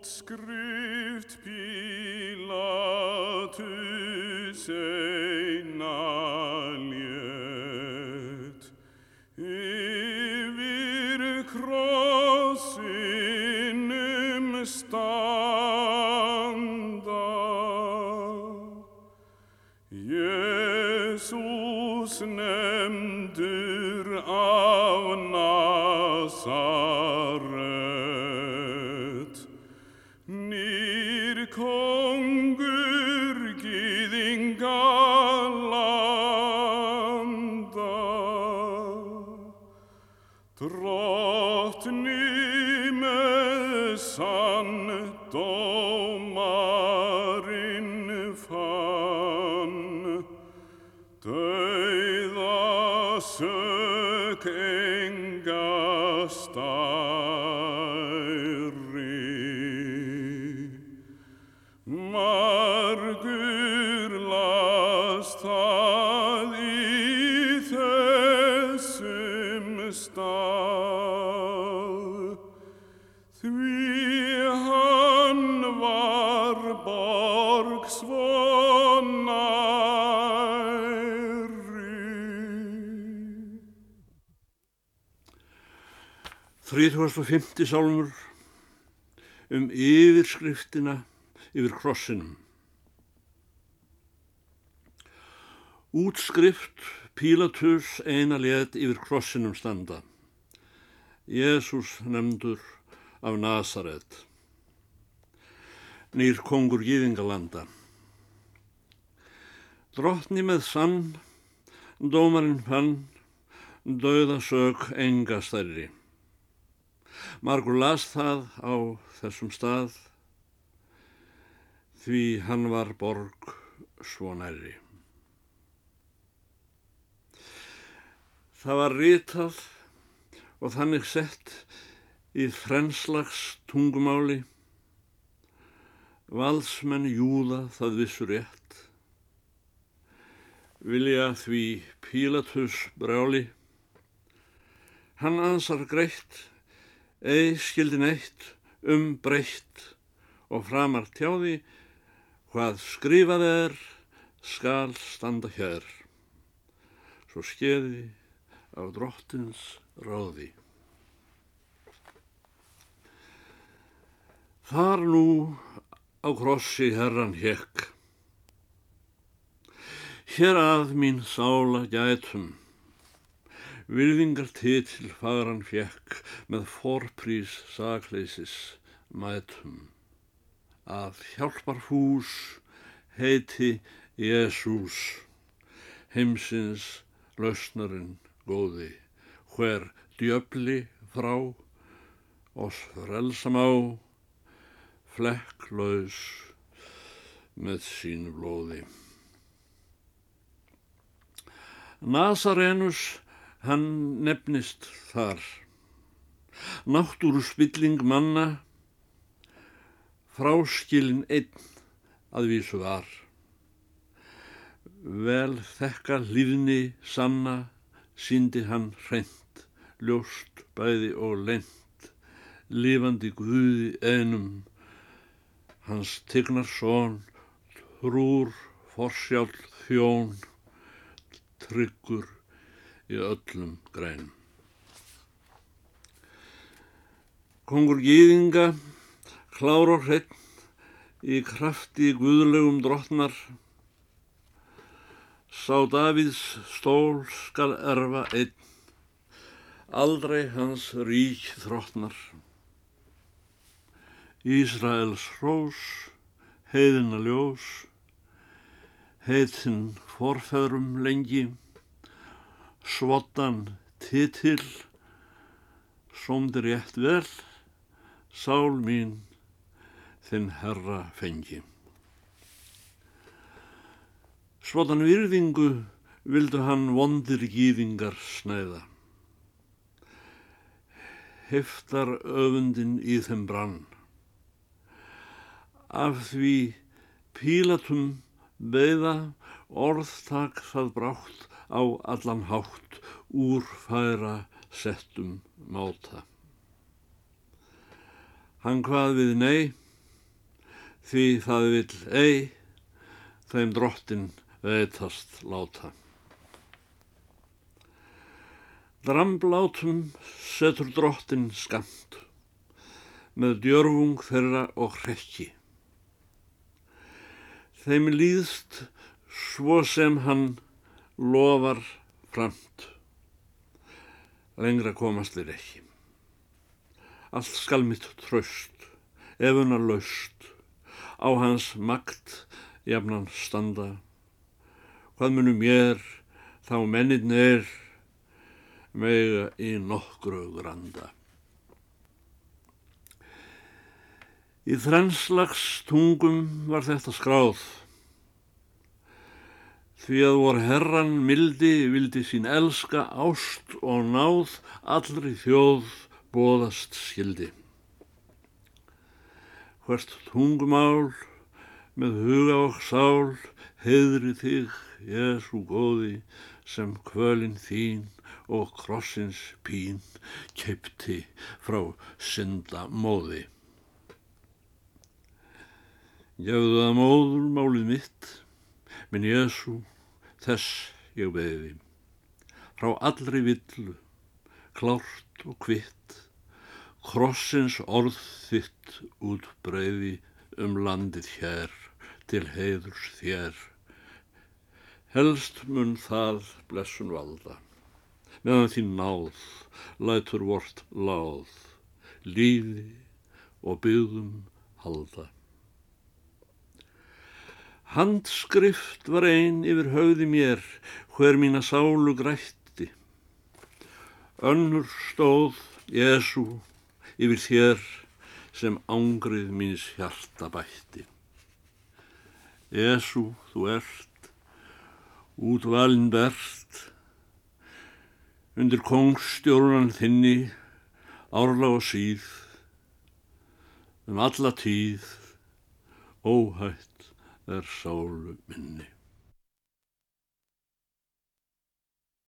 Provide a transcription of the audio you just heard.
Útskrift Pílatus eina lét yfir krossinum standa. Jésús nefndur af Nazaret drottni með sann dómarinn fann. Dauða sök enga stærri. Margur last það í þessum stað, 350 sálmur um yfirskriftina yfir krossinum. Útskrift Pílatus eina let yfir krossinum standa. Jésús nefndur af Nazaret. Nýr kongur Gýðingalanda. Drottni með sann, dómarinn fann, dauða sög enga stærri. Margur las það á þessum stað því hann var borg svo nærri. Það var ritað og þannig sett í þrenslags tungumáli. Valsmenn júða það vissu rétt. Vilja því Pílatus brjáli. Hann ansar greitt ei skildi neitt um breytt og framar tjáði hvað skrifað er skal standa hér. Svo skeiði af drottins ráði. Þar nú á krossi herran hekk Hér að mín sála gætum Virðingar titil fagran fjekk með forprís sakleysis mætum. Að hjálpar hús heiti Jésús, heimsins lausnarinn góði, hver djöfli frá oss frelsam á, flekklaus með sínu blóði. Nazarenus hann nefnist þar. Náttúru spilling manna, fráskilin einn að vísu var. Vel þekka hlýðni sanna, síndi hann hreint, ljóst bæði og lent, lifandi guði einum, hans tignar són, trúr, forsjálf þjón, tryggur í öllum grænum. Kongur Gýðinga, klár og hreinn, í krafti guðlegum drottnar, sá Davíðs stól skal erfa einn, aldrei hans rík þróttnar. Ísraels hrós, heiðina ljós, heitin forfæðrum lengi, svottan titil, somdir rétt vel, sál mín þinn herra fengi. Svottan virðingu vildu hann vondir gýðingar snæða. Heftar öfundin í þeim brann. Af því pílatum beða orðtak það brátt á allan hátt úr færa settum máta. Hann hvað við nei, því það vil ei, þeim drottin veitast láta. Dramblátum setur drottin skamt, með djörfung þeirra og hrekki. Þeim líðst svo sem hann lofar framt. Lengra komast þeir ekki. Allt skal mitt tröst, efunar laust, á hans makt jafnan standa. Hvað munum mér þá menninn er mega í nokkru granda. Í þrennslags tungum var þetta skráð. Því að vor herran mildi vildi sín elska ást og náð allri þjóð bóðast skildi. Hvert tungumál með huga og sál heðri þig, Jésu góði, sem kvölin þín og krossins pín keipti frá synda móði. Gefðu það móður málið mitt, minn Jésu, þess ég beði, frá allri villu, klárt og kvitt, krossins orð þitt út breyði um landið hér til heiðurs þér. Helst mun það blessun valda, meðan því náð, lætur vort láð, líði og byggðum halda. Handskrift var ein yfir höfði mér, hver mína sálu grætti. Önnur stóð Jésu yfir þér sem ángrið míns hjarta bætti. Jésu, þú ert, útvalinn bert, undir kongstjórnan þinni, árla og síð, um alla tíð, óhætt er sálu minni.